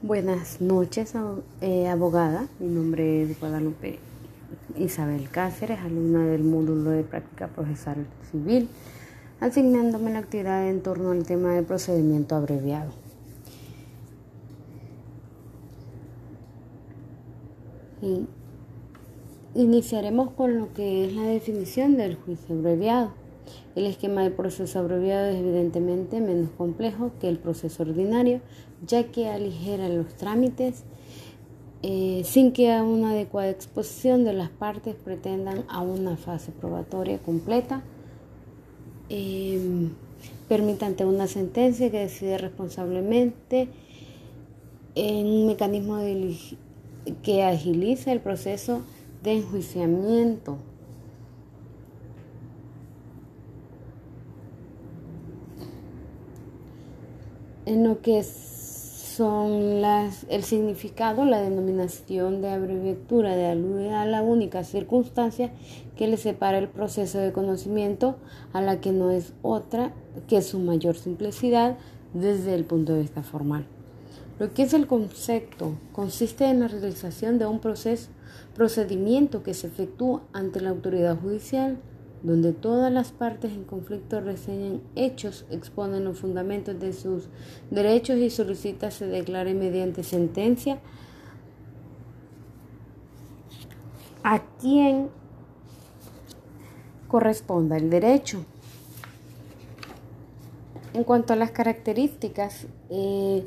Buenas noches, eh, abogada. Mi nombre es Guadalupe Isabel Cáceres, alumna del módulo de práctica procesal civil, asignándome la actividad en torno al tema del procedimiento abreviado. iniciaremos con lo que es la definición del juicio abreviado. El esquema del proceso abreviado es evidentemente menos complejo que el proceso ordinario, ya que aligera los trámites eh, sin que a una adecuada exposición de las partes pretendan a una fase probatoria completa. Eh, permite ante una sentencia que decide responsablemente en un mecanismo que agiliza el proceso de enjuiciamiento en lo que son las, el significado, la denominación de abreviatura de alude a la única circunstancia que le separa el proceso de conocimiento a la que no es otra que su mayor simplicidad desde el punto de vista formal. Lo que es el concepto consiste en la realización de un proceso, procedimiento que se efectúa ante la autoridad judicial donde todas las partes en conflicto reseñan hechos, exponen los fundamentos de sus derechos y solicita se declare mediante sentencia a quien corresponda el derecho. En cuanto a las características, eh,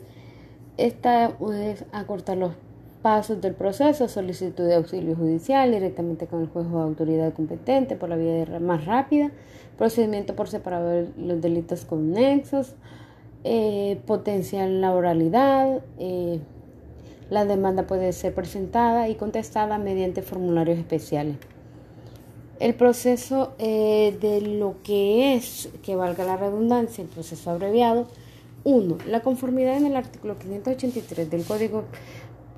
esta es acortar los pasos del proceso, solicitud de auxilio judicial directamente con el juez o autoridad competente por la vía más rápida, procedimiento por separado de los delitos conexos, eh, potencial la oralidad, eh, la demanda puede ser presentada y contestada mediante formularios especiales. El proceso eh, de lo que es, que valga la redundancia, el proceso abreviado, 1. La conformidad en el artículo 583 del Código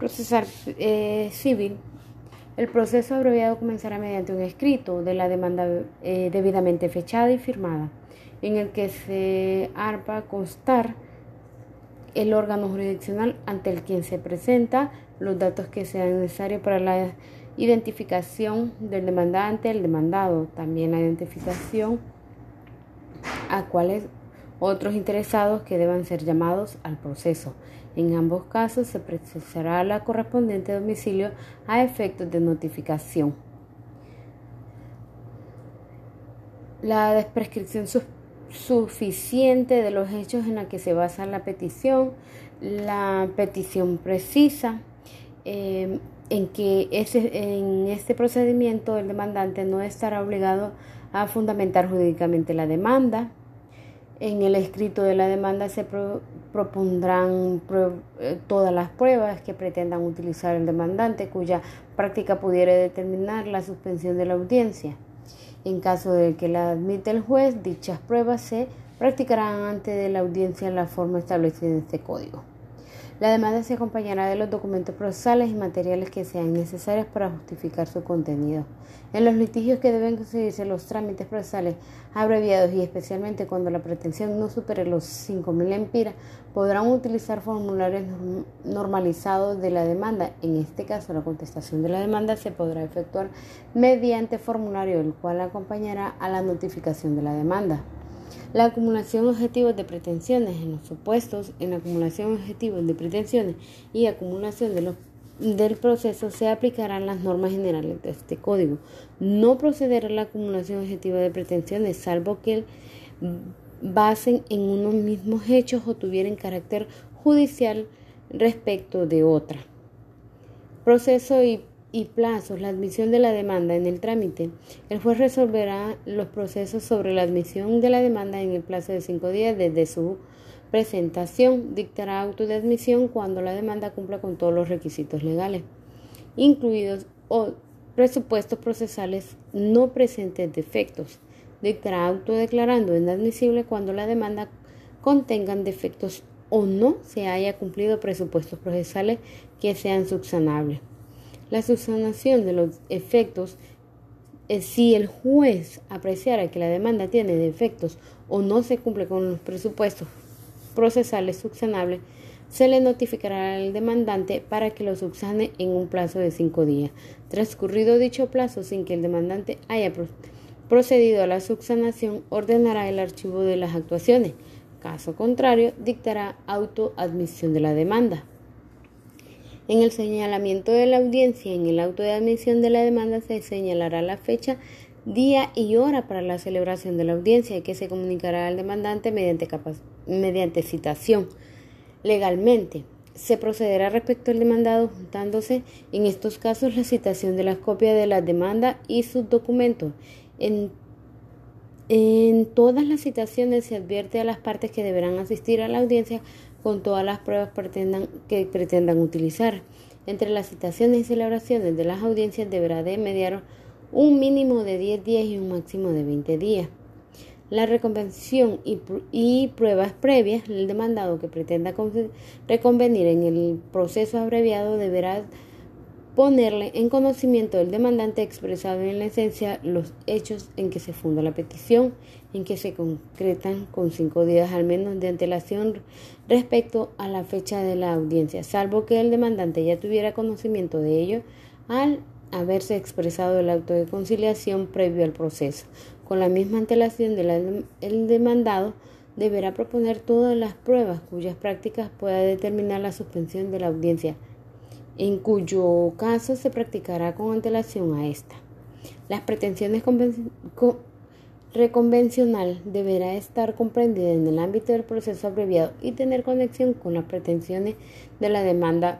procesal eh, civil, el proceso abreviado comenzará mediante un escrito de la demanda eh, debidamente fechada y firmada, en el que se arpa constar el órgano jurisdiccional ante el quien se presenta los datos que sean necesarios para la identificación del demandante, el demandado, también la identificación a cuáles otros interesados que deban ser llamados al proceso. En ambos casos se precisará la correspondiente domicilio a efectos de notificación. La desprescripción suficiente de los hechos en la que se basa la petición, la petición precisa, eh, en que en este procedimiento el demandante no estará obligado a fundamentar jurídicamente la demanda, en el escrito de la demanda se propondrán eh, todas las pruebas que pretendan utilizar el demandante cuya práctica pudiera determinar la suspensión de la audiencia. En caso de que la admite el juez, dichas pruebas se practicarán antes de la audiencia en la forma establecida en este código. La demanda se acompañará de los documentos procesales y materiales que sean necesarios para justificar su contenido. En los litigios que deben conseguirse los trámites procesales abreviados y especialmente cuando la pretensión no supere los 5.000 empiras, podrán utilizar formularios normalizados de la demanda. En este caso, la contestación de la demanda se podrá efectuar mediante formulario, el cual acompañará a la notificación de la demanda. La acumulación objetivos de pretensiones en los supuestos en la acumulación objetivos de pretensiones y acumulación de los, del proceso se aplicarán las normas generales de este código. No procederá la acumulación objetiva de pretensiones salvo que basen en unos mismos hechos o tuvieran carácter judicial respecto de otra. Proceso y y plazos, la admisión de la demanda en el trámite. El juez resolverá los procesos sobre la admisión de la demanda en el plazo de cinco días desde su presentación. Dictará auto de admisión cuando la demanda cumpla con todos los requisitos legales, incluidos o presupuestos procesales no presentes defectos. Dictará auto declarando inadmisible cuando la demanda contengan defectos o no se haya cumplido presupuestos procesales que sean subsanables. La subsanación de los efectos, si el juez apreciara que la demanda tiene defectos o no se cumple con los presupuestos procesales subsanables, se le notificará al demandante para que lo subsane en un plazo de cinco días. Transcurrido dicho plazo sin que el demandante haya procedido a la subsanación, ordenará el archivo de las actuaciones. Caso contrario, dictará autoadmisión de la demanda. En el señalamiento de la audiencia, en el auto de admisión de la demanda se señalará la fecha, día y hora para la celebración de la audiencia y que se comunicará al demandante mediante, citación. Legalmente, se procederá respecto al demandado juntándose en estos casos la citación de las copias de la demanda y sus documentos. En, en todas las citaciones se advierte a las partes que deberán asistir a la audiencia con todas las pruebas que pretendan utilizar. Entre las citaciones y celebraciones de las audiencias deberá de mediar un mínimo de 10 días y un máximo de 20 días. La reconvención y, pruebas previas, el demandado que pretenda reconvenir en el proceso abreviado deberá ponerle en conocimiento del demandante expresado en la esencia los hechos en que se funda la petición, en que se concretan con cinco días al menos de antelación respecto a la fecha de la audiencia, salvo que el demandante ya tuviera conocimiento de ello al haberse expresado el acto de conciliación previo al proceso. Con la misma antelación del demandado deberá proponer todas las pruebas cuyas prácticas pueda determinar la suspensión de la audiencia, en cuyo caso se practicará con antelación a esta. Las pretensiones reconvencional deberá estar comprendida en el ámbito del proceso abreviado y tener conexión con las pretensiones de la demanda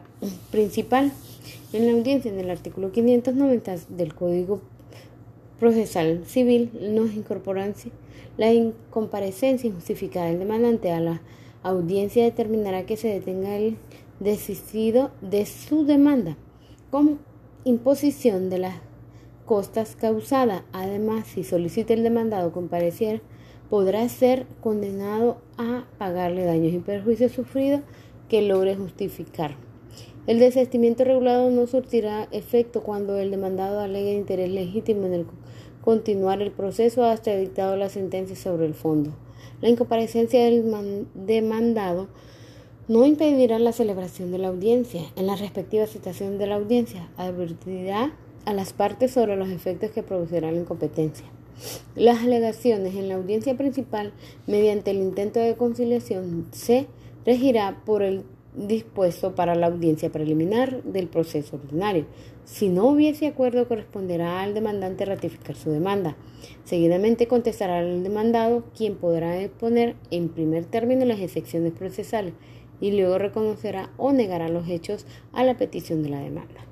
principal. En la audiencia en el artículo 590 del Código Procesal Civil nos incorporan la incomparecencia injustificada del demandante a la audiencia determinará que se detenga el decidido de su demanda como imposición de las costas causadas. Además, si solicita el demandado comparecer, podrá ser condenado a pagarle daños y perjuicios sufridos que logre justificar. El desistimiento regulado no surtirá efecto cuando el demandado alegue interés legítimo en continuar el proceso hasta dictado la sentencia sobre el fondo. La incomparecencia del demandado no impedirá la celebración de la audiencia. En la respectiva citación de la audiencia, advertirá a las partes sobre los efectos que producirá la incompetencia. Las alegaciones en la audiencia principal, mediante el intento de conciliación, se regirá por el dispuesto para la audiencia preliminar del proceso ordinario. Si no hubiese acuerdo, corresponderá al demandante ratificar su demanda. Seguidamente contestará el demandado, quien podrá exponer en primer término las excepciones procesales y luego reconocerá o negará los hechos a la petición de la demanda.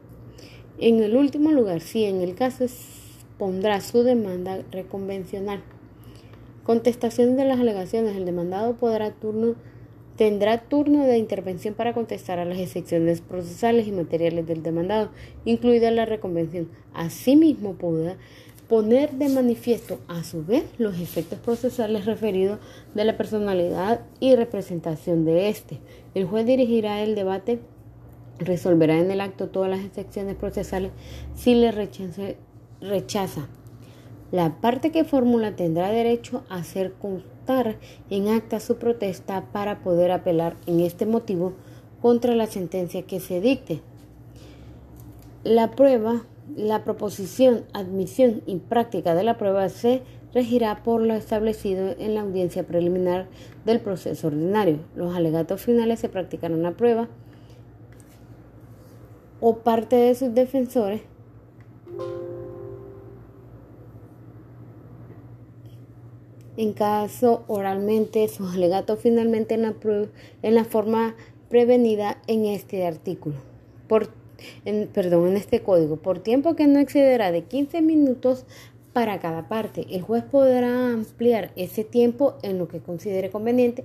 En el último lugar, si en el caso pondrá su demanda reconvencional. Contestación de las alegaciones. El demandado podrá turno tendrá turno de intervención para contestar a las excepciones procesales y materiales del demandado, incluida la reconvención. Asimismo, podrá poner de manifiesto a su vez los efectos procesales referidos de la personalidad y representación de éste. El juez dirigirá el debate, resolverá en el acto todas las excepciones procesales si le rechaza. La parte que formula tendrá derecho a ser en acta su protesta para poder apelar en este motivo contra la sentencia que se dicte. La prueba, la proposición, admisión y práctica de la prueba se regirá por lo establecido en la audiencia preliminar del proceso ordinario. Los alegatos finales se practicarán la prueba o parte de sus defensores en caso oralmente sus alegatos finalmente en la, en la forma prevenida en este artículo. Por, en, perdón, en este código, por tiempo que no excederá de 15 minutos para cada parte. El juez podrá ampliar ese tiempo en lo que considere conveniente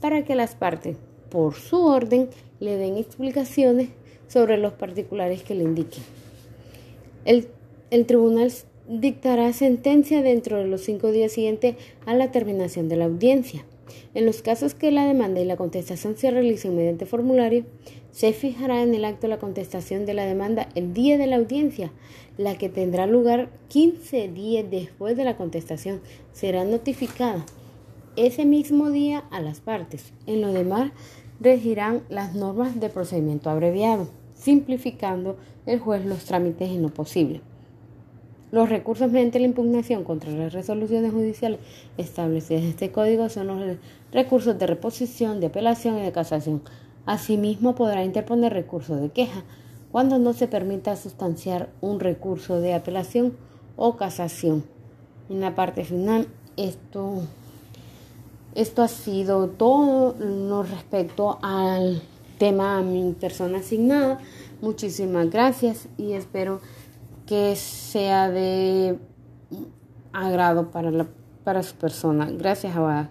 para que las partes, por su orden, le den explicaciones sobre los particulares que le indiquen. El, el tribunal dictará sentencia dentro de los cinco días siguientes a la terminación de la audiencia. En los casos que la demanda y la contestación se realicen mediante formulario, se fijará en el acto la contestación de la demanda el día de la audiencia, la que tendrá lugar 15 días después de la contestación. Será notificada ese mismo día a las partes. En lo demás, regirán las normas de procedimiento abreviado, simplificando el juez los trámites en lo posible. Los recursos mediante la impugnación contra las resoluciones judiciales establecidas en este código son los recursos de reposición, de apelación y de casación. Asimismo, podrá interponer recursos de queja cuando no se permita sustanciar un recurso de apelación o casación. En la parte final, esto, esto ha sido todo lo respecto al tema a mi persona asignada. Muchísimas gracias y espero que sea de agrado para, la, para su persona. Gracias, Abad.